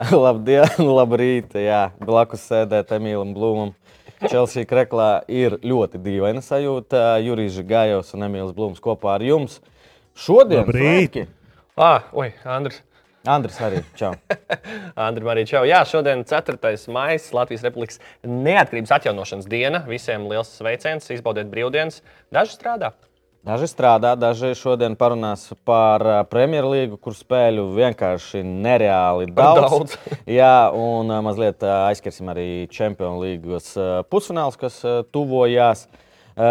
Labdien, labrīt. Jā, blakus sēdēt Emīlam Blūmam. Chelsea kreklā ir ļoti dīvaina sajūta. Jurijs Gājos un Emīls Blūms kopā ar jums. Šodien svētki. Ah, oi, Andris. Andris arī. Čau. Andri, arī čau. Jā, šodien 4. maija Latvijas Republikas neatkarības atjaunošanas diena. Visiem liels sveiciens, izbaudiet brīvdienas. Daži strādā. Daži strādā, daži šodien parunās par ā, Premjerlīgu, kur spēļu vienkārši nereāli Par daudz. daudz. Jā, un ā, mazliet ā, aizskarsim arī Champions League pusfināls, kas tuvojās.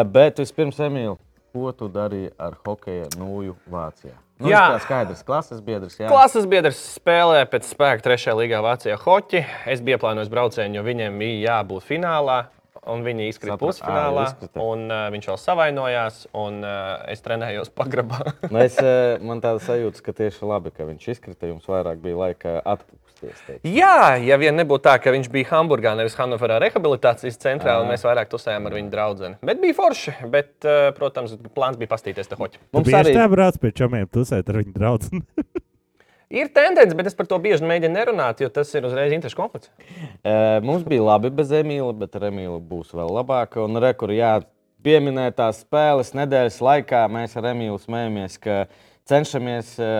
Bet vispirms, Emīl, ko tu darīji ar hokeja nūju Vācijā? Nu, Jā. tas kā skaidrs, klases biedrs. Jā. Klases biedrs spēlē pēc spēka 3. līgā Vācijā hoķi. Es biju ieplānojis braucienu, jo viņiem bija jābūt finālā. Un viņi izkrita pusfinālā, Ā, un uh, viņš vēl savainojās. Un, uh, es trenējos pagrabā. Nu, es, ā, man tāda sajūta, ka tieši labi, ka viņš izkrita. Jums vairāk bija laika atpūsties. teikt. Jā, ja vien nebūtu tā, ka viņš bija Hamburgā, nevis Hannoverā rehabilitācijas centrā, un Ā. mēs vairāk tusējām ar viņu draugu. Bet bija forši. Bet, uh, protams, plāns bija pastīties te hoķi. Mums arī tā brāc pie čomiem tusēt ar viņu draugu. Ir tendence, bet es par to bieži mēģinu nerunāt, jo tas ir uzreiz interešu konflikts. E, Mums bija labi bez Emīla, bet ar Emīlu būs vēl labāk. Un rekur, jā, pieminētās spēles nedēļas laikā mēs ar Emīlu smējamies, ka cenšamies. e,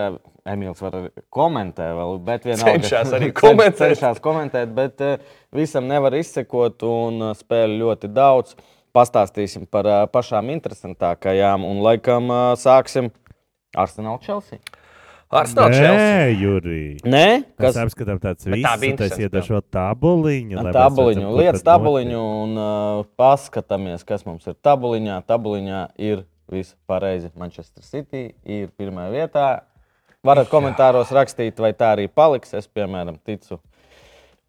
Emīls var komentēt, vēl, bet vienalga Cenšas arī komentēt. Cenšas komentēt, bet e, visam nevar izsekot un e, spēļu ļoti daudz. Pastāstīsim par e, pašām interesantākajām un laikam e, sāksim Arsenal Chelsea. Arsenal Chelsea. Nē, Jurī. Nē, Kas kas apskatām tāds Bet tā bija visu, tas iedošo tabuliņu. mēs Tabuliņu, lietas tabuliņu un uh, paskatāmies, kas mums ir tabuliņā. Tabuliņā ir viss pareizi. Manchester City ir pirmā vietā. Varat komentāros rakstīt, vai tā arī paliks. Es, piemēram, ticu,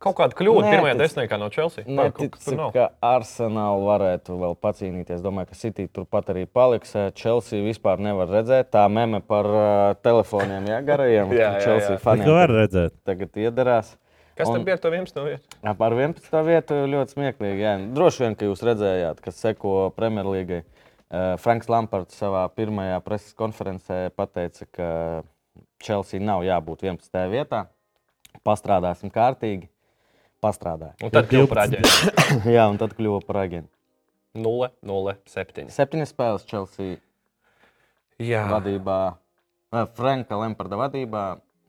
Kaut kāda kļūda Nē, pirmajā desmitniekā no Chelsea. Neticu, tur nav. ka Arsenāla varētu vēl pacīnīties. Domāju, ka City turpat arī paliks. Uh, Chelsea vispār nevar redzēt. Tā meme par uh, telefoniem, jā, garajiem. Jā, jā, Chelsea jā. Faniem ko var redzēt? tagad iedarās. Kas Un- tad bija ar to 11. vietu? Jā, Par 11. vietu ļoti smieklīgi. Jā. Droši vien, ka jūs redzējāt, kas seko Premjerlīgai. Uh, Franks Lampards savā pirmajā preses konferencē pateica, ka Chelsea nav jābūt 11. vietā. Pastrādāsim kārtīgi. Pastrādāja. Un tad kļuva par aģentu. Jā, un tad kļuva par aģentu. 0, 0, 7. Septiņas spēles Chelsea Jā, vadībā, Franka Lamparda vadībā.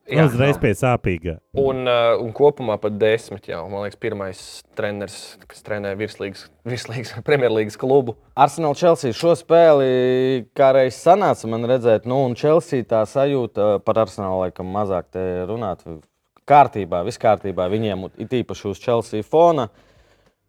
jā. Uzreiz pie sāpīgā. Un, uh, un kopumā pat desmit jau. Man liekas, pirmais treneris, kas trenē virslīgas, virslīgas Premjerlīgas klubu. Arsenal Chelsea šo spēli kā reiz sanāca man redzēt, nu, un Chelsea tā sajūta par Arsenalu laikam mazāk te runāt. Kārtībā, viss kārtībā. Viņiem ir īpaši uz Chelsea fona.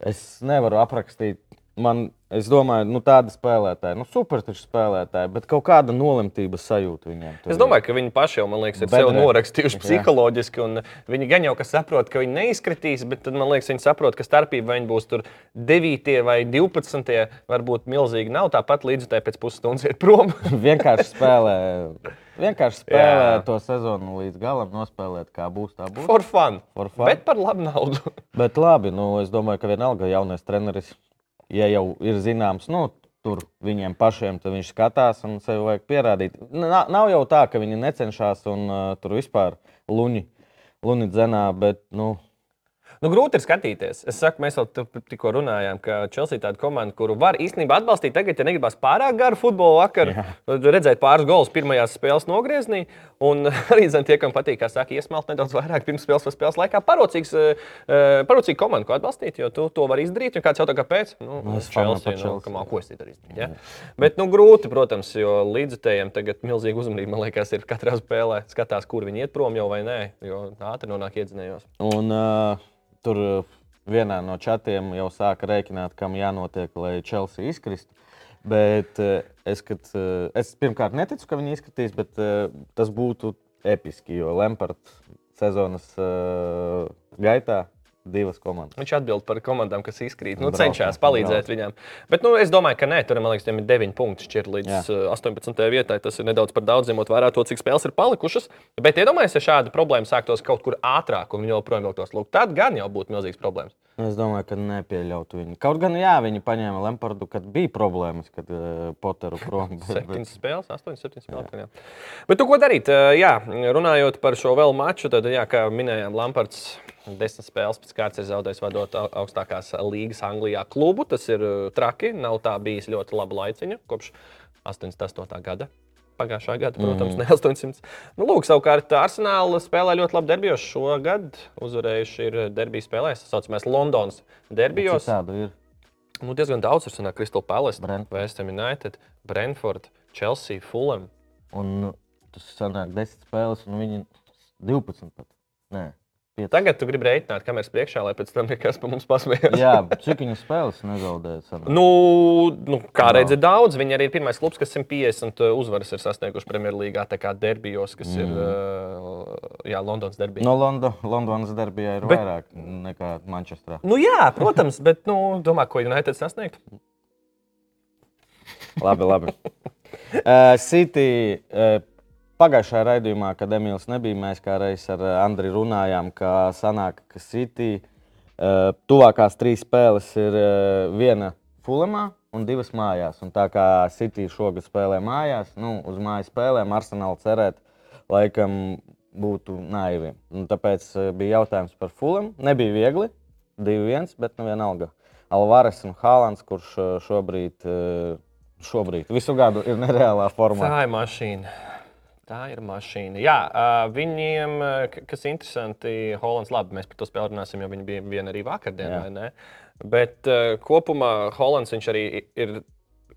Es nevaru aprakstīt. Man, es domāju, nu, tāda spēlētāja, nu, super taču spēlētāja, bet kaut kāda nolemtības sajūta viņiem. Es ir. domāju, ka viņi paši jau, man liekas, ir Bet sev norakstījuši psiholoģiski. un Viņi gan jau saprot, ka viņi neizkritīs, bet tad, man liekas, viņi saprot, ka starpība viņi būs tur 9 vai 12. varbūt milzīgi nav. Tāpat līdz tai pēc pusstundas ir prom. vienkārši spēlē, vienkārši spēlē Jā. to sezonu līdz galam, nospēlēt, kā būs. Tā būs. For fun. For fun. Bet par labu naudu. Bet labi, nu, es domāju, ka vienalga jaunais treneris, ja jau ir zināms, nu, tur viņiem pašiem, tad viņš skatās un sev vajag pierādīt. Nav, nav jau tā, ka viņi necenšas un uh, tur vispār luņi, luņi dzenā, bet, nu, Nu, grūti ir skatīties. Es saku, mēs jau tikko runājām, ka Chelsea ir tāda komanda, kuru var īstenībā atbalstīt. Tagad, ja negribas pārāk garu futbolu vakaru, tad redzēt pāris gols pirmajās spēles nogriezienī. Un arī zin, tie, kam patīk, kā saka, iesmelt nedaudz vairāk pirms spēles vai spēles laikā. Parocīgs, eh, parocīga komanda, ko atbalstīt, jo tu to vari izdarīt. Un kāds jautā, kāpēc? Nu, Nu, es Chelsea, nu, kamā, ko es darīju? Ja? Bet nu, grūti, protams, jo līdzutējiem tagad milzīgi uzmanība, man liekas, ir katrā spēlē. Skatās, kur viņi iet prom jau vai nē, jo ātri nonāk iedzinējos. un uh, tur uh, vienā no čatiem jau sāka rēķināt, kam jānotiek, lai Chelsea izkristu. Bet uh, es, kad, uh, es pirmkārt neticu, ka viņi izkritīs, bet tas būtu episki, jo Lempards sezonas gaitā divas komandas. Viņš atbild par komandām, kas izkrīt. Nu, cenšas palīdzēt brauc. viņam. Bet nu, es domāju, ka nē, tur man liekas, viņam ir 9 punkti šķirt līdz Jā. uh, 18. vietai. Tas ir nedaudz par daudz, ņemot vērā to, cik spēles ir palikušas. Bet iedomājieties, ja šāda problēma sāktos kaut kur ātrāk, un viņi joprojām vilktos lūk, tad gan jau būtu milzīgs problēmas. Es domāju, ka nepieļautu viņu. Kaut gan, jā, viņi paņēma Lempardu, kad bija problēmas, kad uh, Poteru prom. bet- bet- 7 spēles, 8, 7 spēles. Jā. Bet tu ko darīt? Uh, Jā, runājot par šo vēl maču, tad, jā, kā minējām, Lampards desmit spēles pēc kārtas ir zaudējis vadot au- augstākās līgas Anglijā klubu. Tas ir uh, traki. Nav tā bijis ļoti laba laiciņa kopš 88. gada. Pagājušā gada, protams, mm. ne 800. Nu, lūk, savukārt, Arsenāla spēlē ļoti labi derbijos. Šogad uzvarējuši ir derbijas spēlēs, tā saucamais Londonas derbijos. Tādu ir. Nu, diezgan daudz ir sanāk Crystal Palace, Brentford. West Ham United, Brentford, Chelsea, Fulham. Un tas sanāk 10 spēles, un viņi 12 pat. Nē, Tagad tu gribi reiķināt kameras priekšā, lai pēc tam nekas par mums pasmējās. Jā, cik viņi spēles nezaudēja? Nu, nu, kā redzat, daudz. Viņi arī ir pirmais klubs, kas 150 uzvaras ir sasnieguši Premjerlīgā, tā kā derbijos, kas mm. ir uh, jā, Londonas derbija. No Londo, Londonas derbijā ir bet... vairāk nekā Manchesterā. Nu, jā, protams, bet nu, domā, ko United sasniegt. Labi, labi. Uh, City uh, pagājušajā raidījumā, kad Emīls nebija, mēs kā reiz ar uh, Andriu runājām, ka sanāk, ka City uh, tuvākās trīs spēles ir uh, viena Fulamā un divas mājās. Un tā kā City šogad spēlē mājās, nu, uz mājas spēlēm Arsenāla cerēt, laikam būtu naivi. Un tāpēc bija jautājums par Fulam. Nebija viegli, 2-1, bet nu vienalga. Alvarez un Haalands, kurš šobrīd, šobrīd visu gadu ir nereālā formā. Tā ir mašīna. Tā ir mašīna. Jā, uh, viņiem, uh, kas interesanti, Hollands, labi, mēs par to spēli runāsim, jo viņi bija viena arī vakardien, Jā. vai ne? Bet uh, kopumā Hollands viņš arī ir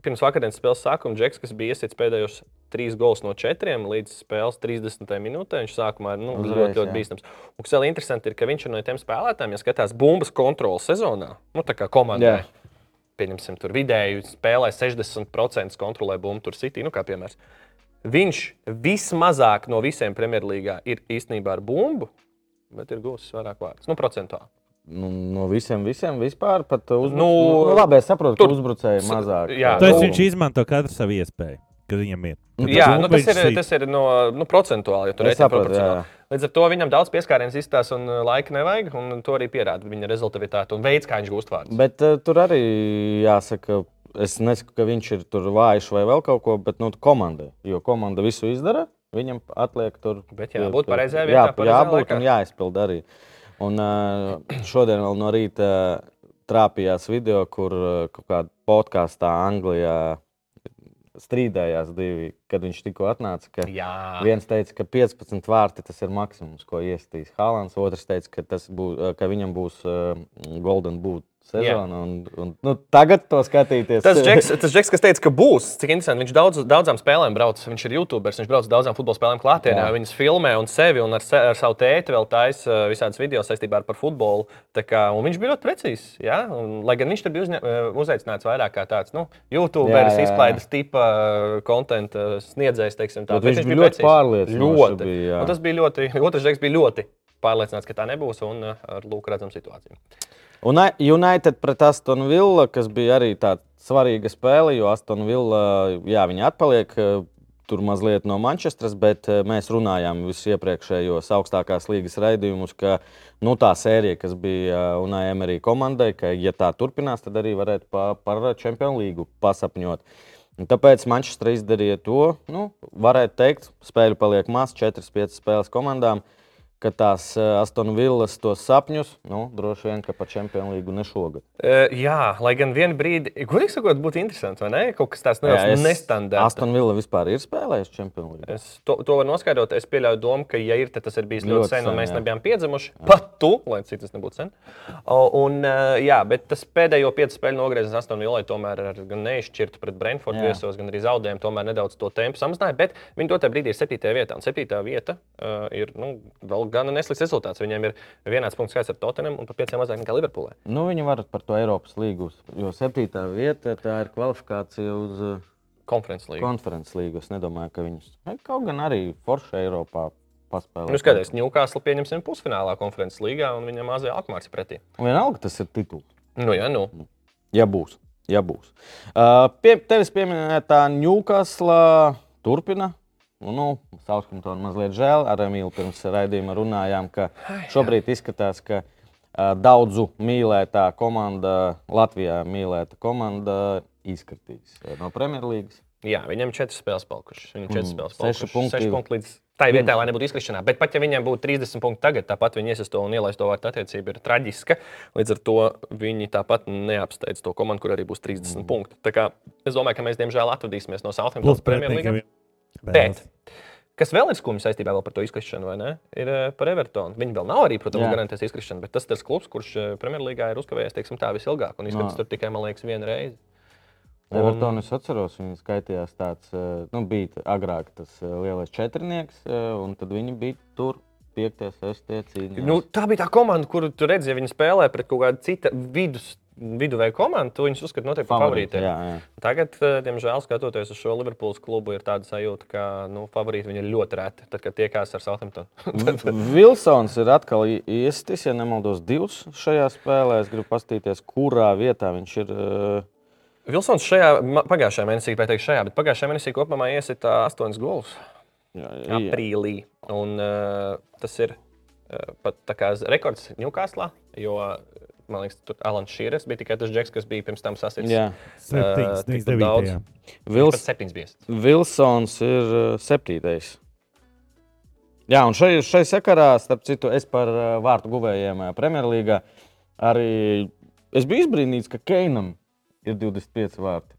pirms vakardienas spēles sākuma džeks, kas bija iesits pēdējos trīs gols no četriem līdz spēles 30. minūtē. Viņš sākumā ir nu, Uzreiz, ļoti, ļoti bīstams. Un kas vēl interesanti ir, ka viņš ir no tiem spēlētājiem, ja skatās bumbas kontrolas sezonā, nu tā kā komandai. Jā. Pieņemsim, tur vidēji spēlē 60% kontrolē bumbu, tur City, nu kā piemērs. Viņš vismazāk no visiem Premjerlīgā ir īstenībā ar bumbu, bet ir gūsis vairāk vārdus. Nu, procentuāli. Nu, no visiem, visiem vispār. Pat uzbruc... Nu, nu, labi, es saprotu, tur- ka uzbrucēji ir mazāk. jā, Tas nu- viņš izmanto katru savu iespēju, kad viņam ir. Nu, Jā, tas nu, tas, ir, tas ir no nu, procentuāli. Ja tur saprotu, proporcionāli. Līdz ar to viņam daudz pieskārienas izstāsta un uh, laika nevajag. Un to arī pierāda viņa rezultātivitāte un veids, kā viņš gūst vārdus. Bet uh, tur arī jāsaka, es nesaku, ka viņš ir tur vājš vai vēl kaut ko, bet nu, komandai. Jo komanda visu izdara, viņam atliek tur. Bet jābūt pareizajā vietā, Jā, pareizajā jābūt laikā. un jāizpild arī. Un uh, šodien vēl no rīta trāpījās video, kur uh, kaut kādā podkāstā Anglijā strīdējās divi, kad viņš tikko atnāca. Viens teica, ka 15 vārti tas ir maksimums, ko iestīs Haalands. Otrs teica, ka, tas būs, ka viņam būs uh, Golden Boot sezona. Un, un, nu, tagad to skatīties. Tas džeks, tas džeks, kas teica, ka būs, cik interesanti. Viņš daudz, daudzām spēlēm brauc. Viņš ir YouTuberis, viņš brauc daudzām futbola spēlēm klātienē. Jā. Viņas filmē un sevi un ar, se, ar savu tēti vēl taisa visādas video saistībā ar par futbolu. Kā, viņš bija ļoti precīzs. Ja? Un, lai gan viņš tur bija uzņa, eh, uzaicināts vairāk kā tāds nu, YouTuberis, izklaides tipa konta sniedzējs. Teiksim, tā. Bet viņš bija ļoti Ļoti. bija, tas bija ļoti. Otrs džeks bija ļoti pārliecināts, ka tā nebūs un eh, ar lūku redzam situāciju. Un United pret Astonu Villa, kas bija arī tāda svarīga spēle, jo Astonu Villa, jā, viņi atpaliek eh, tur mazliet no Manchesteras, bet eh, mēs runājām visus iepriekšējos augstākās līgas raidījumus, ka nu, tā sērija, kas bija Unai Emerī komandai, ka, ja tā turpinās, tad arī varētu pa, par Champions League pasapņot. Un Tāpēc Manchester izdarīja to, nu, varētu teikt, spēļu paliek maz, 4-5 spēles komandām. Ka tās Aston Villas tos sapņus, nu, droši vien, ka par Champions League ne šogad. Uh, jā, lai gan vienā brīdī, godīgi sakot, būtu interesanti, vai ne? Kaut kas tāds nedaudz nestandarts. Aston Villa vispār ir spēlējusi Champions League. Es to, to varu noskaidrot. Es pieļauju domu, ka, ja ir, tad tas ir bijis ļoti, Ļoti ļoti sen, un sen, mēs jā. nebijām piedzimuši. Pat tu, lai cik tas nebūtu sen. Un, uh, jā, bet tas pēdējo piecu spēļu nogriezis Aston Villai tomēr ar gan neizšķirtu pret Brentfordu Jā. viesos, gan arī zaudējumu. Tomēr nedaudz to tempu samazināja, bet viņi to brīdī ir 7. vietā. Un 7. vieta uh, ir nu, vēl gan neslikts rezultāts. Viņiem ir vienāds punkts skaits ar Tottenham un par pieciem mazāk nekā Liverpoolē. Nu, viņi var par to Eiropas līgu, jo septītā vieta tā ir kvalifikācija uz uh, Konferences līnija. konferences līgu. Es nedomāju, ka viņus kaut gan arī Forša Eiropā paspēlēt. Nu, skaties, Newcastle pieņemsim pusfinālā konferences līgā, un viņam mazajā Alkmārs ir pretī. Vienalga, tas ir tituls. Nu, jā, nu. Ja būs. Ja būs. Uh, pie tevis pieminētā Newcastle turpina. Nu, nu, Sauskamptonu mazliet žēl. Ar Emīlu pirms raidījuma runājām, ka šobrīd izskatās, ka uh, daudzu mīlētā komanda, Latvijā mīlēta komanda izkritīs no Premjerlīgas. Jā, viņam ir četras spēles palikušas. Viņam četras Mm, spēles seši palikušas. punkti. Seši punkti līdz tai vietai, lai nebūtu izkrišanā. Bet pat ja viņiem būtu 30 punkti tagad, tāpat viņi iesaisto un ielaisto vārtu attiecība ir traģiska. Līdz ar to viņi tāpat neapsteidz to komandu, kur arī būs 30 mm. punkti. Tā kā es domāju, ka mēs diemžēl atvadīsimies no Plus Southamptonas Premjerlīgas. Bet, kas vēl ir skumji saistībā par to izkrišanu? Ir eh, par Evertonu. Viņi vēl nav arī, protams, garantēs izkrišanu, bet tas ir tas klubs, kurš eh, Premjerlīgā ir uzkavējies, teiksim, tā visilgāk. Un Jā. tur tikai, man liekas, vienu reizi. Un- Evertonu es atceros, viņi skaitījās tāds, uh, nu, bija agrāk tas lielais četrnieks, un tad viņi bija tur. Piektais, cīņas. Nu, tā bija tā komanda, kuru tu redzēji, ja viņi spēlē pret kaut kādu citu vidus, viduvēju komandu. Tu viņus uzskati noteikti par Favorīti, favorītiem. jā, jā. Tagad, eh, diemžēl, skatoties uz šo Liverpools klubu, ir tāda sajūta, ka nu, favorīti viņi ir ļoti reti. Tad, kad tiekās ar Southamptonu. Vilsons ir atkal iestis, ja nemaldos, divus šajā spēlē. Es gribu paskatīties, kurā vietā viņš ir. uh, Vilsons šajā ma- pagājušajā mēnesī, vai teikt šajā, bet pagājušajā mēnesī kopumā iesita astoņus golus. Jā, jā. aprīlī. Un, uh, tas ir uh, pat rekords Newcastle, jo man liekas, tur Alans Šīres bija tikai tas džeks, kas bija pirms tam sasprāstīts. Jā. Tik divas daudz. Vils. Vilsons ir septītais. Jā, un šai, šai sakarā, starp citu, es par vārtu guvējiem Premjerlīgā arī es biju izbrīnīts, ka Keinam ir 25 vārti.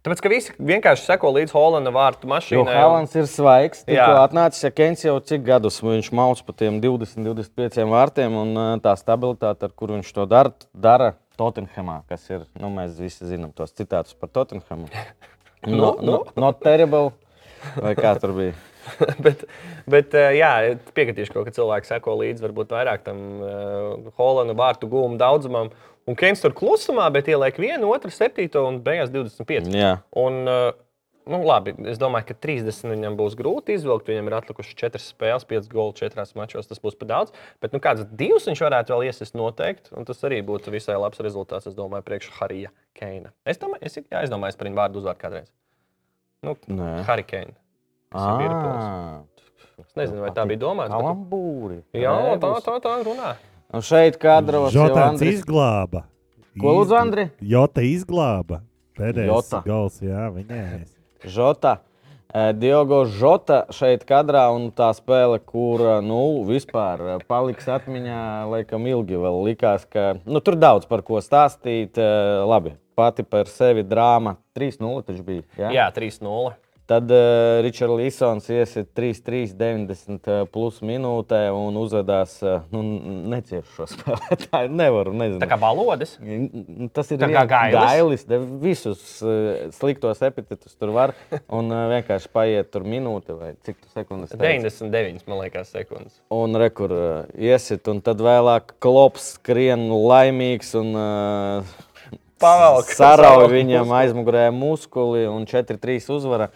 Tāpēc, ka visi vienkārši seko līdz Holanda vārtu mašīnai. un- Hālands ir svaigs. Jā. Tikko atnācis, ja Keins jau cik gadus viņš mauc pa tiem 20, 25 vārtiem, un uh, tā stabilitāte, ar kuru viņš to dara, dara Tottenhamā, kas ir, nu, mēs visi zinām tos citātus par Tottenhamu. No, Nu, no, not terrible, vai kā tur bija? bet, bet eh, jā, piekritīšu, ka cilvēki seko līdzi varbūt vairāk tam uh, Holanda vārtu gūmu daudzumam. Un Keins tur klusumā, bet ieliek vienu, otru, septīto un beigās 25. Jā. Un, uh, nu, labi, es domāju, ka 30 viņam būs grūti izvilkt. Viņam ir atlikušas 4 spēles, 5 goli 4 mačos. Tas būs par daudz. Bet nu, kāds divs viņš varētu vēl iesist noteikti. Un tas arī būtu visai labs rezultāts, es domāju, priekš Harija Keina. Es domāju, es, jā, es domāju, es par viņu vārdu uzvārdu kādreiz. Nu. Harija Keina. Tas ir Liverpools. Ah, Es nezinu, vai tā bija domāta. bet- Kalambūri. Jā, tā, tā, tā runā. Un šeit kadros jau Andris. izglāba. Ko lūdzu, Andri? Jota izglāba. Pēdējais gals, jā, viņai. Žota. Eh, Diogo Žota šeit kadrā un tā spēle, kur nu, vispār eh, paliks atmiņā, laikam ilgi vēl likās, ka nu, tur daudz par ko stāstīt. eh, Labi, pati par sevi drāma 3-0 taču bija. Ja? Jā, 3-0. Tad uh, Ričards Līsons iesit 3-3, 90 uh, plus minūtē un uzvedās, uh, nu, neciešu šo spēlētāju. Nevaru, nezinu. Tā kā balodas. Tas ir kā Gailis? Gailis. Visus uh, sliktos epitetus tur var. Un uh, vienkārši paiet tur minūte vai cik tu sekundes. teici? 99, man liekas, sekundes. Un rekur uh, iesit, un tad vēlāk klops skrien laimīgs un uh, Pavelk. sarauj viņam aizmugurē muskuli un 4-3 uzvara.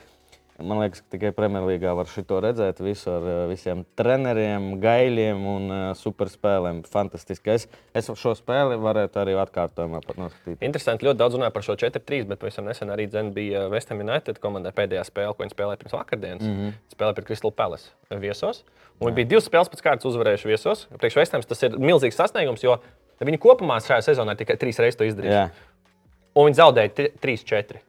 Man liekas, ka tikai Premjerlīgā var šo redzēt. Visu ar uh, visiem treneriem, gaļiem un uh, superspēlēm. Fantastiski. Es, es šo spēli varētu arī atkārtojumā pat noskatīt. Interesanti, ļoti daudz runāja par šo 4-3, bet pavisam nesen arī dzen, bija West Ham United komandai pēdējā spēle, ko viņi spēlēja pirms vakardienas. Mm -hmm. Spēlēja pret Crystal Palace viesos. Un viņi bija divas spēles pēc kārtas uzvarējuši viesos. Priekš West Hams tas ir milzīgs sasniegums, jo viņi kopumā šajā sezonā tikai trīs reizes to izdarīja. Un viņi zaudēja tri- 3-4.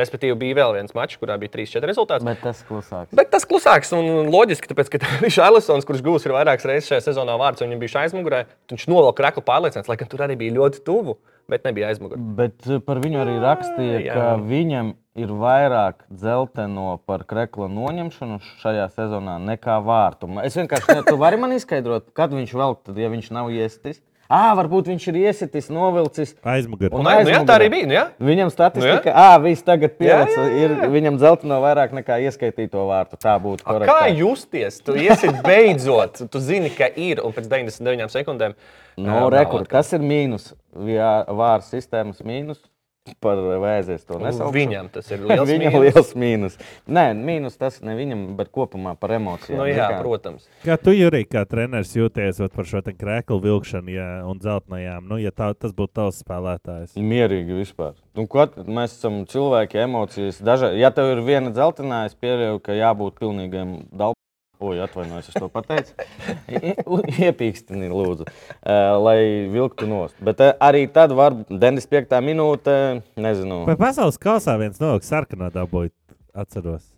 Respektīvi, bija vēl viens mačs, kurā bija 3-4 rezultāts. Bet tas klusāks. Bet tas klusāks un loģiski, tāpēc, ka Alisons, kurš gūs ir vairākas reizes šajā sezonā vārds, un viņam bija aizmugurē. Viņš novelk reklu pārliecināts, lai gan tur arī bija ļoti tuvu, bet nebija aizmugurē. Bet uh, par viņu arī rakstīja, Jā. ka viņam ir vairāk dzelteno par krekla noņemšanu šajā sezonā nekā vārtu. Es vienkārši ne, tu vari man izskaidrot, kad viņš vēl, tad, ja viņš nav iesitis. Ah, varbūt viņš ir iesitis, novilcis. Aizmugurē. Un, nu, jā, tā arī bija. Nu, jā. Viņam statistika, Nu, ah, viss tagad Jā, pielicis, jā, jā, ir viņam dzelteno vairāk nekā ieskaitīto vārtu. Tā būtu korekta. Kā justies? Tu iesi beidzot, tu zini, ka ir, un pēc 99 sekundēm. No, rekur, nav atkal. kas ir mīnus? Jā, Vārds sistēmas mīnus. Par vēzies to nesaukšu. Viņam tas ir liels Viņam mīnus. liels mīnus. Nē, mīnus tas ne viņam, bet kopumā par emocijām. Nu, jā, kā? protams. Kā tu, Jurī, kā treneris jūties par šo krēklu vilkšanu ja, un zeltainajām? Nu, ja tā, tas būtu tavs spēlētājs. Mierīgi vispār. Nu, ko, mēs esam cilvēki, emocijas. Daža... Ja tev ir viena dzeltenā, es pieļauju, ka jābūt pilnīgam dalībam. Oi, atvainojos, es to pateicu. Iepīkstini, lūdzu, lai vilktu nost. Bet arī tad var 95. minūte, nezinu. Vai pasaules kausā viens no sarkanā dabūja, atceros.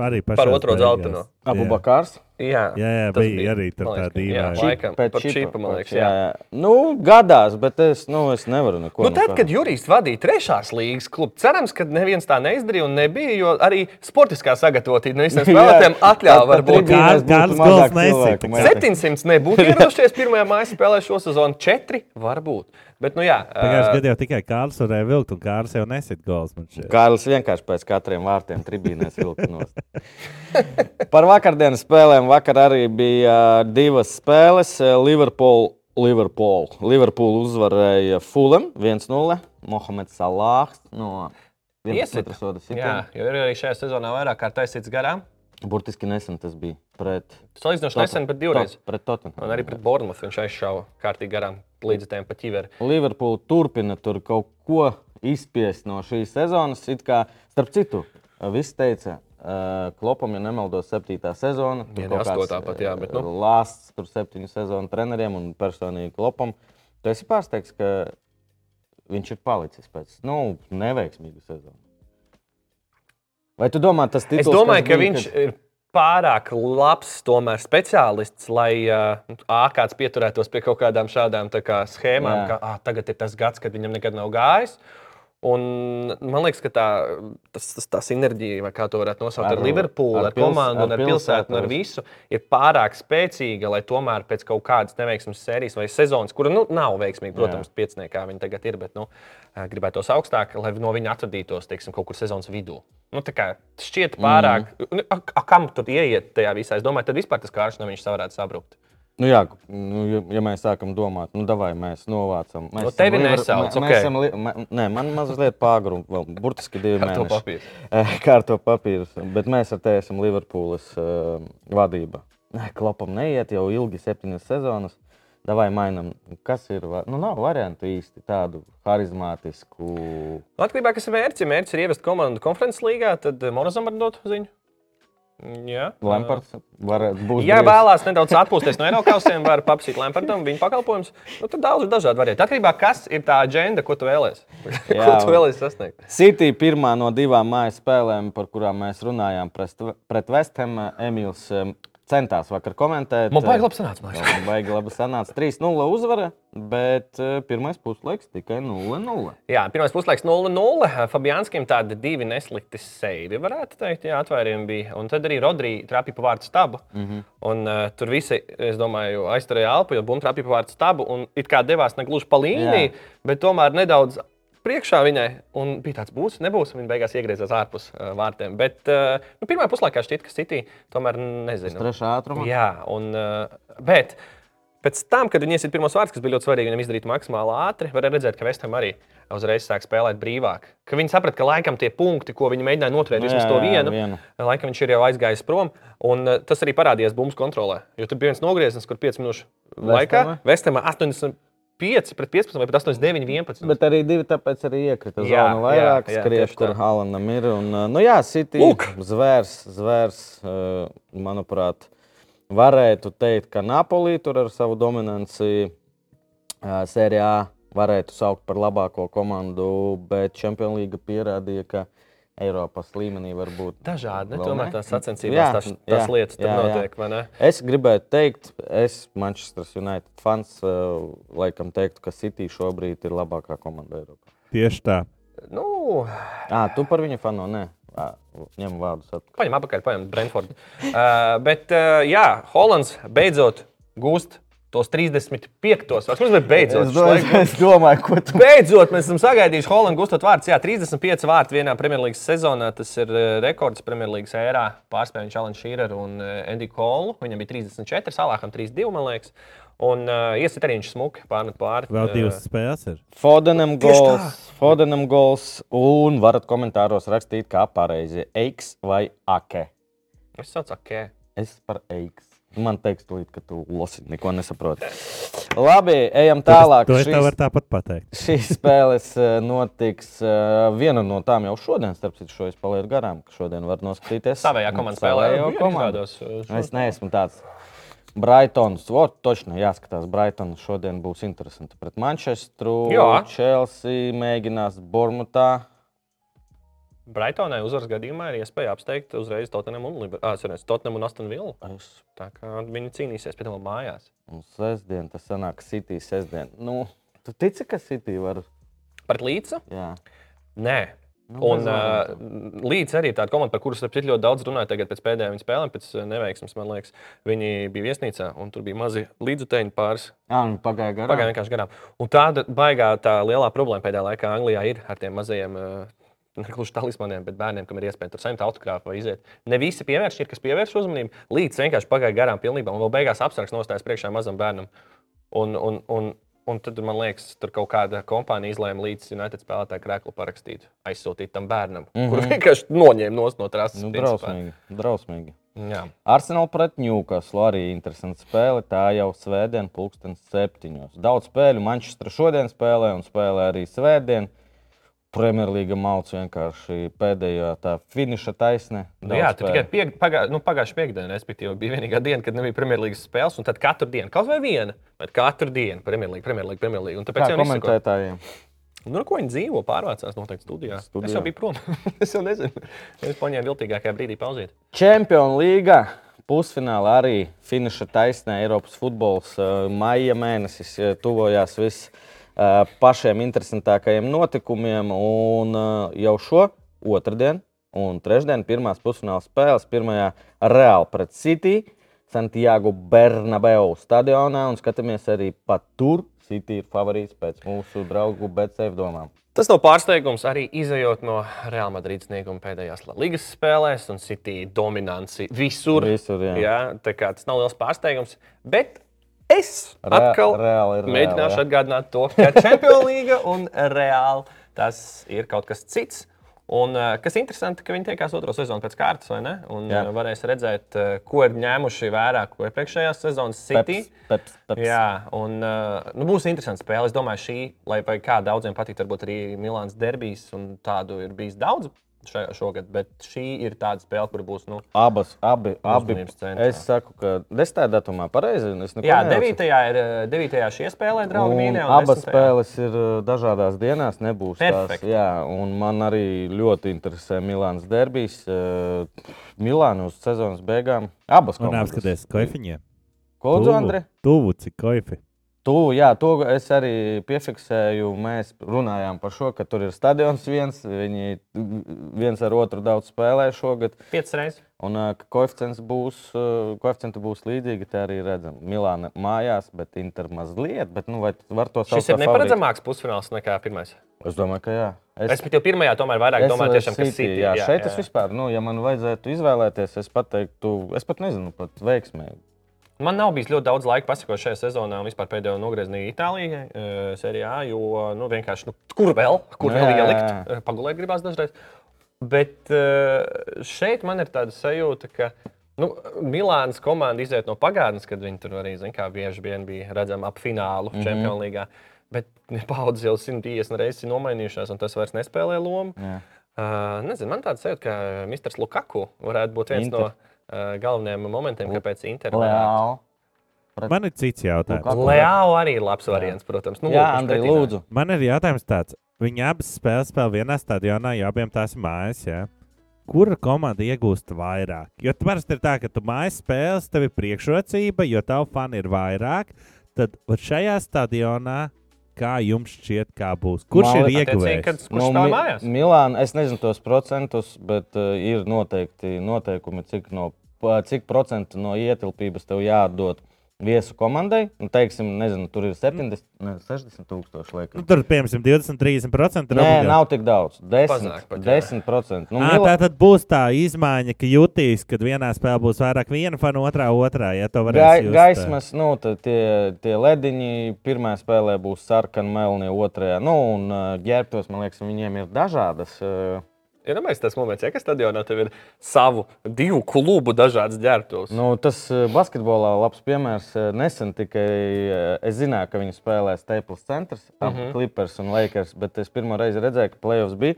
Arī Par otro zeltaino. Abu Jā. Bakārs. Jā, Jā, jā, tas bija arī tā dīvaina. Laikam, Pēc par čipa, čipa, man liekas, jā, jā. jā. Nu, gadās, bet es, nu, es nevaru neko. Nu, tad, kad Jurijs vadīja trešās līgas klubu, cerams, ka neviens tā neizdarīja un nebija, jo arī sportiskā sagatavotība no visiem spēlētājiem atļāva varbūt. mazāk. 700 nebūtu ieradušies pirmajā mājas spēlē šo sezonu, 4 varbūt. Bet, nu jā, Pagājušajā ā, gadā jau tikai Kārlis varēja vilkt, un Kārlis jau nesit gols. Kārlis vienkārši pēc katriem vārtiem tribīnēs vilka nost. Par vakardienas spēlēm vakar arī bija divas spēles. Liverpool, Liverpool. Liverpool uzvarēja Fulham 1-0. Mohameds Salāhs no Iesit. 1-2 soda jā, jo ir arī šajā sezonā vairāk kā taisīts garām. Burtiski nesen tas bija pret Salīdzinoši nesen, bet divreiz. Tot- Pret Tottenham. Un arī pret Bournemouth viņš aizšāva kārtīgi garām līdzekļiem pa ķiveri. Liverpool turpina tur kaut ko izspiest no šīs sezonas. It Kā, starp citu, viss teica, uh, Klopam, ja nemaldos, septītā sezona. Tur kaut astotā pat, jā, bet, nu. uh, Lāsts tur septiņu sezonu treneriem un personīgi Klopam. Tu esi pārsteigts, ka viņš ir palicis pēc nu, neveiksmīgas sezonas. Vai tu domā, tas Es tituls, domāju, kas ka bija, viņš ir pārāk labs tomēr speciālists, lai uh, kāds pieturētos pie kaut kādām šādām tā kā, schēmām, Jā. ka ah, tagad ir tas gads, kad viņam nekad nav gājis. Un man liekas, ka tā, tas, tas, tā sinerģija, vai kā to varētu nosaukt, ar, Ar- Liverpoolu, ar, ar pils- komandu, un ar ar pilsētu, un ar visu, ir pārāk spēcīga, lai tomēr pēc kaut kādas neveiksmes sērijas vai sezonas, kura nu, nav veiksmīga, protams, pieciniekā viņa tagad ir, bet nu, gribētos augstāk, lai no viņa atvadītos teiksim, kaut kur sezonas vidū. Nu, tā kā šķiet pārāk. Mm. A, a, kam tur ieiet tajā visā? Es domāju, tad vispār tas kārš no viņš varētu sabrukt. Nu, jā, nu, ja, mēs sākam domāt, nu, vai mēs novācam. Mēs Nu, tevi nesauc, mē- ok. mēs esam mē- Nē, man mazliet pāri, vēl burtiski divi Ar to mēneši. papīru. Eh, Kārto papīrus. Bet mēs ar tevi esam Liverpooles uh, vadība. Nē, Klopam neiet jau ilgi, septiņas sezonas. Davai mainām, kas ir. Nu, nav variantu īsti tādu harizmātisku. Atkarībā no kas ir mērķis. Ja mērķis ir ievest komandu konferences līgā, tad Morozam var dot ziņu. Jā, Lampards varētu būt. Ja vēlās nedaudz atpūsties no Eiropausiem, var paprasīt Lampardam viņa pakalpojumus. Nu, tad daudz ir dažādi varianti. Atkarībā no tā, kas ir tā aģenda, ko tu vēlēsies. ko tu vēlēsies sasniegt? City pirmā no divām mājas spēlēm, par kurām mēs runājām, pret, Vestham, Emīls em, centās vakar komentēt. Man baigi labi sanāca. man Baigi labi sanāca. 3-0 uzvara, bet eh, pirmais puslaiks tikai 0-0. Jā, pirmais puslaiks 0-0. Fabiānskim tādi divi neslikti seivi, varētu teikt. Jā, atvērumi bija. Un tad arī Rodrija trāpīja pa vārtu stabu. Mm Mhm. -hmm. Un uh, tur visi, es domāju, aizturēja elpu, jo bumba trāpīja pa vārtu stabu. Un it kā devās ne gluži pa līniju, Jā. bet tomēr nedaudz. Priekšā viņai un bija tāds būs, nebūs. Viņa beigās iegriezās ārpus uh, vārtiem. Bet uh, nu, pirmā puslaikā šķiet, ka City tomēr nezinu. Trešā ātrumā. Jā, un, uh, bet pēc tam, kad viņi iesaistīja pirmos vārdus, kas bija ļoti svarīgi, viņam izdarīt maksimāli ātri, varēja redzēt, ka Vestam arī uzreiz sāk spēlēt brīvāk. Ka viņi saprata, ka laikam tie punkti, ko viņi mēģināja noturēt, vismaz to jā, vienu, vienu. laikam viņš ir jau aizgājis prom. Un tas arī parādījās bumbas kontrolē. Jo tur bija viens nogrieziens, kur 5 minūšu laikā Vestamā 85 pret 15 vai pat 89, 11. Bet arī divi tāpēc arī iekrita Jā, zonu vairāk, tieši kur. Haalandam ir. Un, uh, nu jā, City Lūk. zvērs, zvērs, uh, manuprāt, varētu teikt, ka Napolī tur ar savu dominanci uh, sērijā varētu saukt par labāko komandu, bet Champions League pierādīja, ka Eiropas līmenī var būt Dažādi, ne? Tomēr tās sacensībās Jā, tās, tās jā, lietas tur jā, jā. notiek, vai ne? Es gribētu teikt, es Manchester United fans, uh, laikam teiktu, ka City šobrīd ir labākā komanda Eiropā. Tieši tā. Nu, Ah, tu par viņu fanu nē. Ņem vārdus atpakaļ. Paņem apakaļ, paņem Brentfordu. Uh, bet, uh, jā, Hollands beidzot gūst tos 35. vārdus. Kurš bija beidzot? Es, do, es, es domāju, ko tu. Beidzot, mēs esam sagaidījuši Holandu gūstot vārdus. Jā, 35 vārdi vienā Premjerlīgas sezonā. Tas ir eh, rekords Premjerlīgas ērā. Pārspēja viņš Alans Šīreru un eh, Andy Kolu. Viņam bija 34, Salākam 32, man liekas. Un uh, iesit arī viņš smuki pārmet pāri. Vēl divas spēles ir. Fodenam gols, Fodenam gols, un varat komentāros rakstīt, kā pareizi - eiks vai ake. Es saucu, ok. Es par eiks. Man teiks, tūlīt, ka tu lasi, neko nesaproti. Labi, ejam tālāk. To es tev Šīs- varu tāpat pateikt. Šīs spēles eh, notiks. eh, Viena no tām jau šodien, starp citu, šo es palieku garām, ka šodien var noskatīties. Savējā komanda spēlē. Jau uh, šo- Es neesmu tāds. Brightons, vot, točni jāskatās. Brightons šodien būs interesanti pret Manchesteru. Jā. Chelsea mēģinās Bormutā. Brightonai uzvaras gadījumā ir iespēja apsteigt uzreiz Tottenham un, Liber... ah, sorry, Tottenham un Aston Villa. Es, Tā kā viņi cīnīsies pēc tam mājās. un sestdien tas sanāk City sestdien. Nu, tu tici, ka City var? Pret līdzi? Jā. Nē. Nu, Un uh, līdz arī tāda komanda, par kuru starp citu ļoti daudz runāja tagad pēc pēdējām spēlēm, pēc neveiksmes, man liekas, viņi bija viesnīcā un tur bija mazi līdzutēņi pāris. Jā, un pagāja garām. Pagāja vienkārši garām. Un tāda baigā tā lielā problēma pēdējā laikā Anglijā ir ar tiem mazajiem. Uh, Negluži talismaniem, bet bērniem, kam ir iespēja tur saņemt autogrāfu vai iziet. Ne visi pievērš, ir kas pievērš uzmanību. Līdz vienkārši pagāja garām pilnībā, un vēl beigās apsargs nostājas priekšā mazam bērnam. Un, un, un, un tad, man liekas, tur kaut kāda kompānija izlēma līdz United spēlētāju krēklu parakstīt, aizsūtīt tam bērnam, mm -hmm. kur vienkārši noņēma no trases. Nu, drausmīgi. drausmīgi. Jā. Arsenal pret Newcastle arī interesanta spēle. Tā jau svētdien, pulkstenis septiņos. Daudz spēļu Manchester šodien spēlē un spēlē arī svētdien. Premjerlīga mauc vienkārši pēdējā tā finiša taisne. Nu, jā, tā tikai piek, pagā, nu, pagājušā piekdiena, respektīvi, bija vienīgā diena, kad nebija Premjerlīgas spēles. Un tad katru dienu, kaut vai viena, bet katru dienu Premjerlīga, Premjerlīga, Premjerlīga. Tāpēc Kā jau komentētājiem? nu, ar ko viņi dzīvo, pārvācās noteikti studijā. studijā. Es jau biju prom. es jau nezinu. Es paņēmu viltīgākajā brīdī pauzīt. Čempionu līga. Pusfinālā arī finiša taisnē Eiropas futbols. eh, Maija mēnesis eh, tuvojās vis eh, pašiem interesantākajiem notikumiem. Un jau šo otrdien un trešdien pirmās pusfināla spēles. Pirmajā Real pret City, Santiago Bernabeu stadionā. Un skatāmies arī pat tur. City ir favorīts pēc mūsu draugu Betseif domām. Tas nav pārsteigums arī izējot no Real Madrid snieguma pēdējās La Ligas spēlēs un City dominanci visur. Visur, jā. jā, tā kā tas nav liels pārsteigums. Bet es Re- atkal Real ir Real, mēģināšu jā. atgādināt to, ka Champions League un Real tas ir kaut kas cits. Un, eh, kas interesanti, ka viņi tiekās otro sezonu pēc kārtas, vai ne? Un Jā. eh, varēs redzēt, eh, ko ir ņēmuši vērā, iepriekšējās sezonas City. Peps, peps, peps. Jā, un nu, būs interesanti spēle. Es domāju, šī, lai kā daudziem patīk, varbūt arī Milāns derbijas, un tādu ir bijis daudz šajā, šogad. Bet šī ir tāda spēle, kur būs. Nu, Abas, abi, abi. Centrā. Es saku, ka desmitā datumā pareizi. jā, nejaucu. 9. ir uh, 9. šie spēlē, draugi. Un mīļie, un abas 10.. spēles ir uh, dažādās dienās. Nebūs tās. Perfekt. Jā, un man arī ļoti interesē Milāns derbijas. Uh, Milāna uz sezonas beigām. Abas Un komandas. apskaties, koefiņiem. Ko tu, Andri? Tuvu, cik koefi. Tu, jā, to es arī piefiksēju. Mēs runājām par šo, ka tur ir stadions viens. Viņi viens ar otru daudz spēlē šogad. 5 reizes. Un koeficients būs, koeficienti būs līdzīgi. Tā arī redzam. Milāna mājās, bet Inter mazliet. Bet, nu, vai var to saukt Šis ir neparedzamāks pusfināls nekā pirmais. Es domāju, ka jā. Es pat jau pirmajā tomēr vairāk domāju, tiešām, City, City. jā, šeit es vispār, nu, ja man vajadzētu izvēlēties, es pateiktu, es pat nezinu, pat veiksmīgi. Man nav bijis ļoti daudz laika pasakot šajā sezonā, un vispār pēdējo nogriezienī Itālijā, uh, Serijā, jo nu, vienkārši nu, kur vēl, kur vēl ielikt. Eh, pagulēt gribās dažreiz. Bet uh, šeit man ir tāda sajūta, ka nu, Milānas komanda iziet no pagātnes, kad viņi tur arī, zin, bieži vien bija redzama ap finālu mm. -hmm. Champions League. Bet paudzes jau 150 reizes ir nomainījušās, un tas vairs nespēlē lomu. Jā. Uh, nezinu, man tāds sajūta, ka Mr. Lukaku varētu būt viens Inter. no galvenajiem momentiem, kāpēc Inter varētu. Leāli. Man ir cits jautājums. Lukaku. Leāo arī ir labs variants, protams. Nu, Jā, Andrej, lūdzu. Man ir jautājums tāds. Viņi abas spēles spēlē vienā stadionā, jau abiem tās mājas. Jā. Kura komanda iegūst vairāk? Jo parasti ir tā, ka tu mājas spēles, tev ir priekšrocība, jo tavu fani ir vairāk. Tad šajā stadionā, kā jums šķiet, kā būs? Kurš Man ir ieguvējis? kad kurš stāv Mi- mājās? Milāna, es nezinu tos procentus, bet uh, ir noteikti noteikumi, cik, no, cik procentu no ietilpības tev jāatdod viesu komandai. Nu, teiksim, nezinu, tur ir 70, ne, 60 tūkstoši. Nu, Laikam. tur, piemēram, 20, 30%. ir Nē, obligāti. nav tik daudz. 10, Mazāk pat, jā. 10%. Nu, Ā, Mila- tā tad būs tā izmaiņa, ka jutīs, kad vienā spēlē būs vairāk viena fana, otrā otrā. Ja to varēs Gai, just, gaismas, nu, tad tie, tie lediņi pirmā spēlē būs sarkani, melni, otrajā. Nu, un ģērbtos, man liekas, viņiem ir dažādas. Uh, Ir ja tas moments, ja, ka stadionā tev ir savu divu klubu dažādas ģērbtuves. nu, tas uh, basketbolā labs piemērs. Uh, Nesen tikai uh, es zināju, ka viņi spēlē Staples centrs, uh Mhm. -huh. Clippers un Lakers, bet es pirmo reizi redzēju, ka playoffs bija,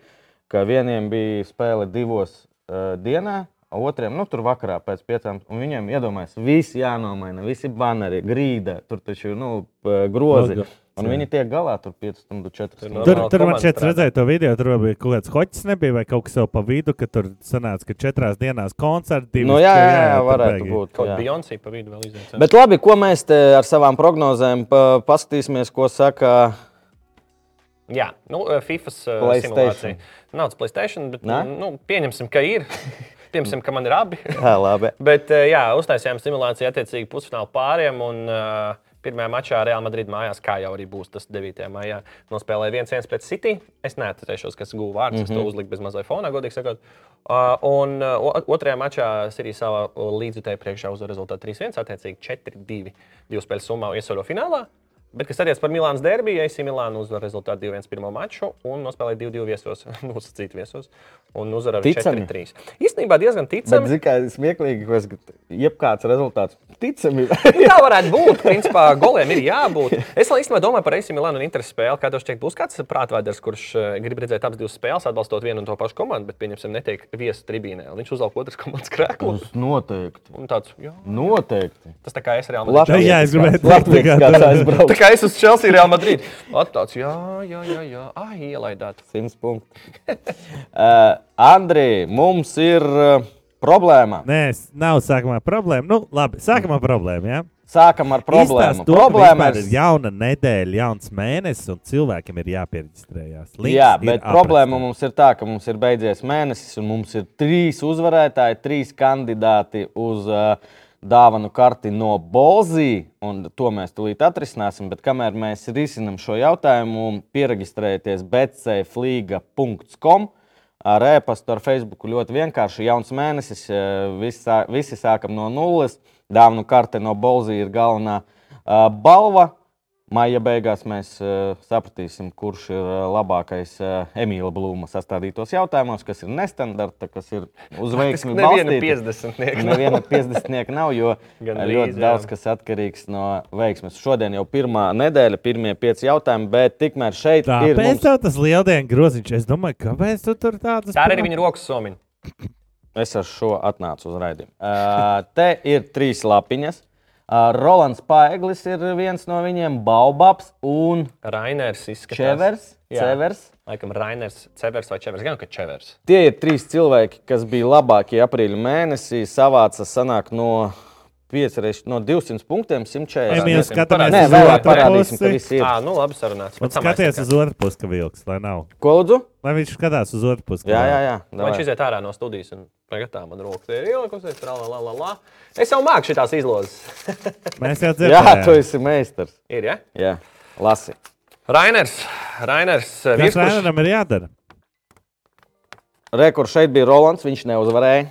ka vieniem bija spēle divos uh, dienā. Otriem, nu, tur vakarā pēc piecām, un viņiem iedomājas, visi jānomaina, visi baneri, grīda, tur taču ir nu, grozi. Logo. Un viņi tiek galā tur 5 stundu, 4 Tur. Tur, man strādā. redzēju to video, tur bija kaut kāds hoķis, nebija vai kaut kas jau pa vidu, ka tur sanāca, ka četrās dienās koncerti. Nu, jā, jā, jā, tur varētu būt. Kaut jā. kā Beyoncé pa vidu vēl izdevies. Bet labi, ko mēs te ar savām prognozēm pa, paskatīsimies, ko saka. Jā, nu, eh, FIFA PlayStation. simulācija. Nav tas Playstation, bet Nē? nu, pieņemsim, ka ir. pieņemsim, ka man ir abi. Jā, labi. Bet eh, jā, uztaisījām simulāciju attiecīgi pusfināla pāriem. Un, uh, Pirmajā mačā Real Madrid mājās, kā jau arī būs tas 9. maijā, nospēlēja 1-1 pret City. Es neatcerēšos, kas guva vārdus. Mm -hmm. Es to uzliku bez mazliet fonā, godīgi sakot. Uh, un uh, otrajā mačā Sirija savā līdzjutēju priekšā uzvar rezultātu 3-1, attiecīgi 4-2. Divu spēļu summā iesauļo finālā. Bet, kas attiecas par Milānas derbiju, AC Milāna uzvar rezultātu 2-1 pirmo maču un nospēlēja 2-2 viesos, nosacīt viesos. Un uzvar ar Ticami. 4-3. Īstenībā diezgan Bet, ticami. zini, kā smieklīgi, ka es- jebkāds rezultāts ticami. Nu, tā varētu būt. Principā goliem ir jābūt. Es īstenībā domāju par AC Milānu un Interes spēli. Kā tev šķiet, būs kāds prātvēders, kurš eh, grib redzēt abas divas spēles, atbalstot vienu un to pašu komandu, bet, pieņemsim, netiek viesu tribīnē. un Viņš uzvelk otras komandas krēklu. Tas noteikti. Un tāds, jā, Noteikti. tas tā kā es reāli Latvijas Jā, es gribēju teikt, Latvijas tā kā kāds tu- kā es uz Chelsea Real Madrid. Attāds, jā, jā, jā, jā. Ai, ielaidāt. 100 punkti. uh, Andrija, mums ir uh, problēma. Nē, nav sākumā problēma. Nu, labi, sākumā problēma. Ja? Sākam ar problēmu. To, ka Problēma ir jauna nedēļa, jauns mēnesis, un cilvēkiem ir jāpiereģistrējas. Jā, bet problēma mums ir tā, ka mums ir beidzies mēnesis, un mums ir trīs uzvarētāji, trīs kandidāti uz uh, dāvanu karti no Bolzī. un To mēs tūlīt atrisināsim. Bet kamēr mēs risinām šo jautājumu, pierakstieties betseiflīga.com. Ar e-pastu, ar Facebook ļoti vienkārši. Jauns mēnesis, eh, visi, visi sākam no nulles. Dāvanu karte no Bolzī ir galvenā uh, balva. Maija beigās mēs uh, sapratīsim, kurš ir uh, labākais uh, Emīļa Blūma sastādītos jautājumos, kas ir nestandarta, kas ir uz veiksmi Neviena balstīti. 50. Neviena 50 nav, jo Gan ļoti drīz, jā. daudz kas atkarīgs no veiksmes. Šodien jau pirmā nedēļa, pirmie pieci jautājumi, bet tikmēr šeit ir. Tāpēc Mums... tev tas lieldienu groziņš. Es domāju, kāpēc tu tur tādas Tā ir arī viņa rokas somiņa. Es ar šo atnācu uz raidījumu. Uh, te ir trīs lapiņas. Rolands Paeglis ir viens no viņiem, Baubabs un Rainers izskatās. Čevers. Jā. Čevers. Laikam Rainers, Cevers vai Čevers. Gan, ka Čevers. Tie ir trīs cilvēki, kas bija labākie aprīļa mēnesī. Savāca sanāk no, piecreiz, no 200 punktiem 140. Emīls Nē, skatāmies Nē, uz vēlāk parādīsim, ka visi ir. Ah, nu labi sarunāts. Un skaties uz otru pusi, ka vilks, lai nav. Ko lūdzu? Lai viņš skatās uz otru pusi. Jā, jā, jā. Viņš iziet ārā no studijas un tagad tā man roka ir ielikusies. trā, la, la, la, la. Es jau māku šitās izlozes. Mēs jau Jā, dzirdējām. tu esi meistars. ir, ja? Jā, lasi. Rainers. Rainers. Kas Rainam ir jādara? Rekords šeit bija Rolands, viņš neuzvarēja.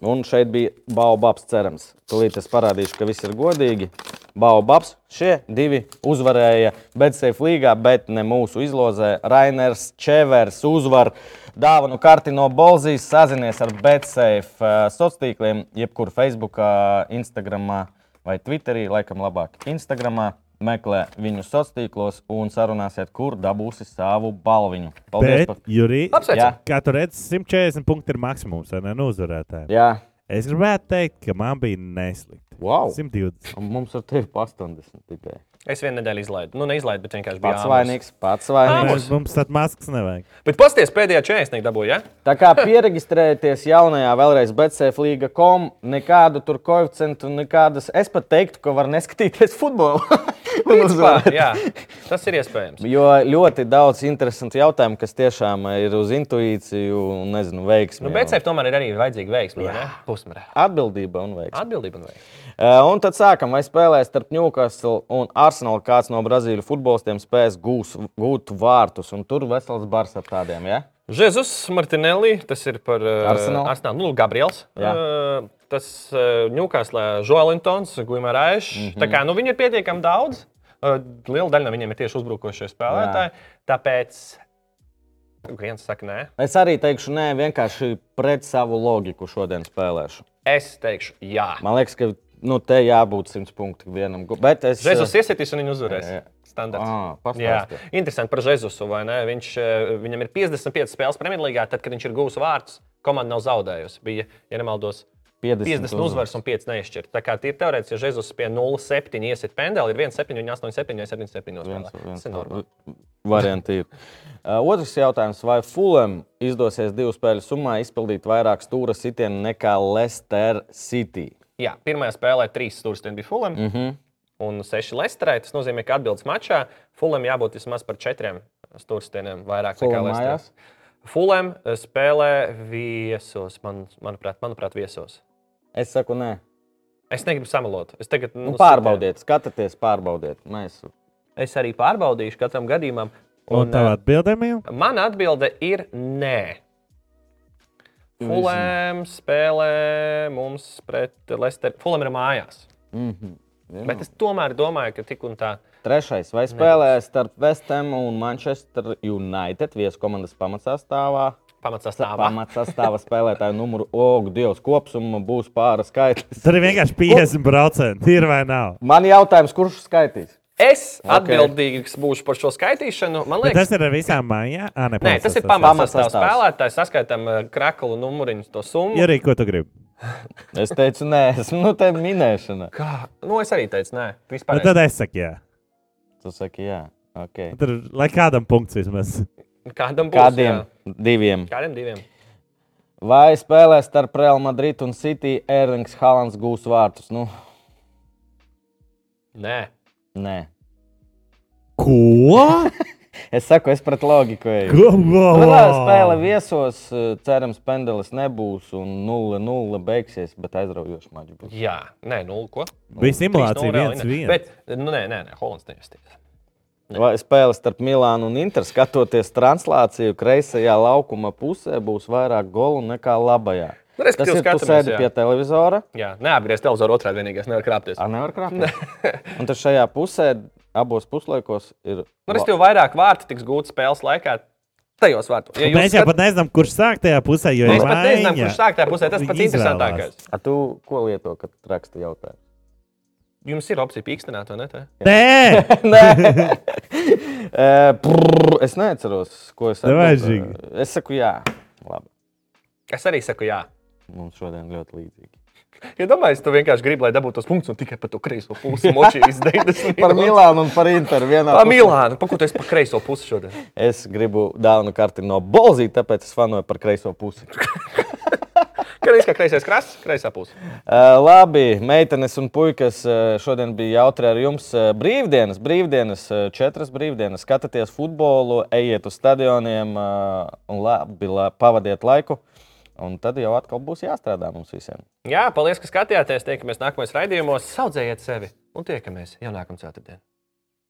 Un šeit bija Baubabs cerams. Tūlīt es parādīšu, ka viss ir godīgi. Baubabs šie divi uzvarēja Betseif līgā, bet ne mūsu izlozē. Rainers Čevers uzvar dāvanu karti no Bolzijas. Sazinies ar Betseif uh, sociāliem jebkur Facebook, Instagram vai Twitterī, laikam labāk Instagram. Meklē viņu sociālos tīklos un sarunāsiet, kur dabūsi savu balviņu. Paldies! Bet, par- Jurī. Jā. kā tu redzi, 140 punkti ir maksimums, vai ne? Nu, uzvarētājiem. Jā, Es gribētu teikt, ka man bija neslikti. wow! 120. Un mums ar tevi pa 80 tikai. Es vienu nedēļu izlaidu. Nu, neizlaidu, bet vienkārši biju Pats vainīgs, pats vainīgs. Āmurs. Mēs, mums tādas maskas nevajag. Bet pasties pēdējā čēsnieka dabūja, ja? Tā kā pierakstieties jaunajā, vēlreiz betseiflīga.com, nekādu tur koeficientu, nekādas. Es pat teiktu, ka var neskatīties futbolu. Principā, jā, tas ir iespējams. Jo ļoti daudz interesantu jautājumu, kas tiešām ir uz intuīciju un, nezinu, veiksmi. Nu, bet sev tomēr ir arī vajadzīga veiksme? Pusmērā. Atbildība un veiksme. Atbildība un veiksme. Uh, un tad sākam, vai spēlēs starp Newcastle un Arsenalu kāds no Brazīļu futbolistiem spēs gūs, gūt vārtus. Un tur vesels bars ar tādiem. Ja? Jēzus Martinelli, tas ir par uh, Arsenal. Arsenal, nu, Gabriels. Jā. Uh, tas Newcastle, Joelintons, Guimā Raišs. Mm. -hmm. Tā kā nu, viņi ir pietiekami daudz. Liela daļa no viņiem ir tieši uzbrukošie spēlētāji. Tāpēc viens saka, nē. Es arī teikšu, nē, vienkārši pret savu loģiku šodien spēlēšu. Es teikšu, jā. Man liekas, ka nu, te jābūt 100 punktu vienam. Bet es. Jēzus iesitīs un viņi uzvarēs. Jā, jā. Standarts. Ah, Jā, interesanti par Jēzusu. Viņš, eh, viņam ir 55 spēles Premjerlīgā, tad, kad viņš ir guvis vārdus, komanda nav zaudējusi. Bija, ja nemaldos, 50 uzvaras un 5 neizšķirt. Tā kā ir teorētiski, ja Jēzus pie 0,7 iesit pendeli, ir 1,7, viņa 8,7, 7,7 Viens, nospēlē. viens Tas ir normāli. varianti ir. Otrs jautājums. Vai Fulham izdosies divu spēļu summā izpildīt vairāk stūra sitienu nekā Leicester City? Jā, pirmajā spēlē 3 stūrsteni bija Fulham Mm -hmm. un 6 Leicesterē. Tas nozīmē, ka atbildes mačā Fulham jābūt vismaz par 4 stūrstieniem vairāk nekā Fulham Leicesterē. mājās? Fulham spēlē viesos, man, manuprāt, manuprāt, viesos. Es saku, nē. Es negribu samalot. Es tagad Nu, pārbaudiet, skatieties, pārbaudiet. Mēs Es arī pārbaudīšu katram gadījumam. Un Un, tā atbildēm jau? Mana atbilde ir nē. Fulēm spēlē mums pret Leicester. Fulēm ir mājās. mm -hmm. Bet es tomēr domāju, ka tik un tā. Trešais. Vai spēlē starp Vestham un Manchester United vieskomandas pamatsastāvā? Pamatsastāvā. Pamatsastāvā spēlētāju numuru, oh, Dievs, kopsumma būs pāra skaitlis. Tur ir vienkārši 50%. Ir vai nav? Man jautājums, kurš skaitīs? Es Ok. atbildīgs būšu par šo skaitīšanu. Man Bet liekas, tas ir ar visām mājām. Ah, ne, Nē, tas ir pamatsastāvs. pamatsastāvs Pamatsastāvs. spēlētājs. Saskaitām uh, kraklu numuriņu, to summu. Ja arī ko tu gribi. Es teicu, nē, esmu nu, te minēšana. Kā? Nu, es arī teicu, nē, Nu, vispār. tad es saku, jā. Tu saki, jā. Okay. Tur, lai kādam punkts vismaz. Kādam būs? Kādiem? jā. Diviem. Kādiem diviem? Vai spēlē starp Real Madrid un City Erlings Haalands gūs vārtus? Nu, Nē. nē. Ko? Es saku, es pret loģiku eju. Nu, tā Spēle viesos, eh, cerams, pendelis nebūs un 0-0 beigsies, bet aizraujoši mačs būs. Jā, nē, nu, ko? Bija simulācija 3:0 reāli, viens ne. viens. Bet, nu, nē, nē, nē Hollands neinvestīs. Vai spēle starp Milānu un Interu, skatoties translāciju, kreisajā laukuma pusē būs vairāk golu nekā labajā. Nu, Tas tev ir, tu sēdi jā. pie televizora, Jā, neapgriezt televizoru otrādi vienīgais, nevar krāpties. ar nevar krāpties. Un tad šajā pusē, abos puslaikos, ir. Nu, es tev vairāk vārtu tiks gūti spēles laikā. Tajos vārtos. Ja Mēs jau pat nezinām, kurš sāk tajā pusē. Jo Mēs pat nezinām, kurš sāk tajā pusē. Tas pats interesantākais. A tu ko lieto, kad raksti jautājumu? Jums ir opcija pīkstināt, vai ne? tā? Nē, Nē, Eh, prrr, es neatceros, ko es. Žigi. Es saku, jā, labi. Es arī saku, jā. Mums šodien ļoti līdzīgi. Ja domāju, tu vienkārši gribi, lai dabūtu tos punktus un tikai par to kreiso pusi močīs 90. Par Milānu un par Interu vienā. Par. Milānu. Pa ko tu esi par kreiso pusi šodien? Es gribu dāvanu karti no Bolzīta, tāpēc es fanoju par kreiso pusi. Kreis kā kreisais krasts, kreisā puse. Uh, labi, meitenes un puikas, uh, šodien bija jautri ar jums. Uh, brīvdienas, brīvdienas, uh, četras brīvdienas. Skatieties futbolu, ejiet uz stadioniem uh, un labi, la, pavadiet laiku. Un tad jau atkal būs jāstrādā mums visiem. Jā, paldies, ka skatījāties. Tiekamies nākamajos raidījumos. Saudzējiet sevi un tiekamies jau nākamā ceturtdienā.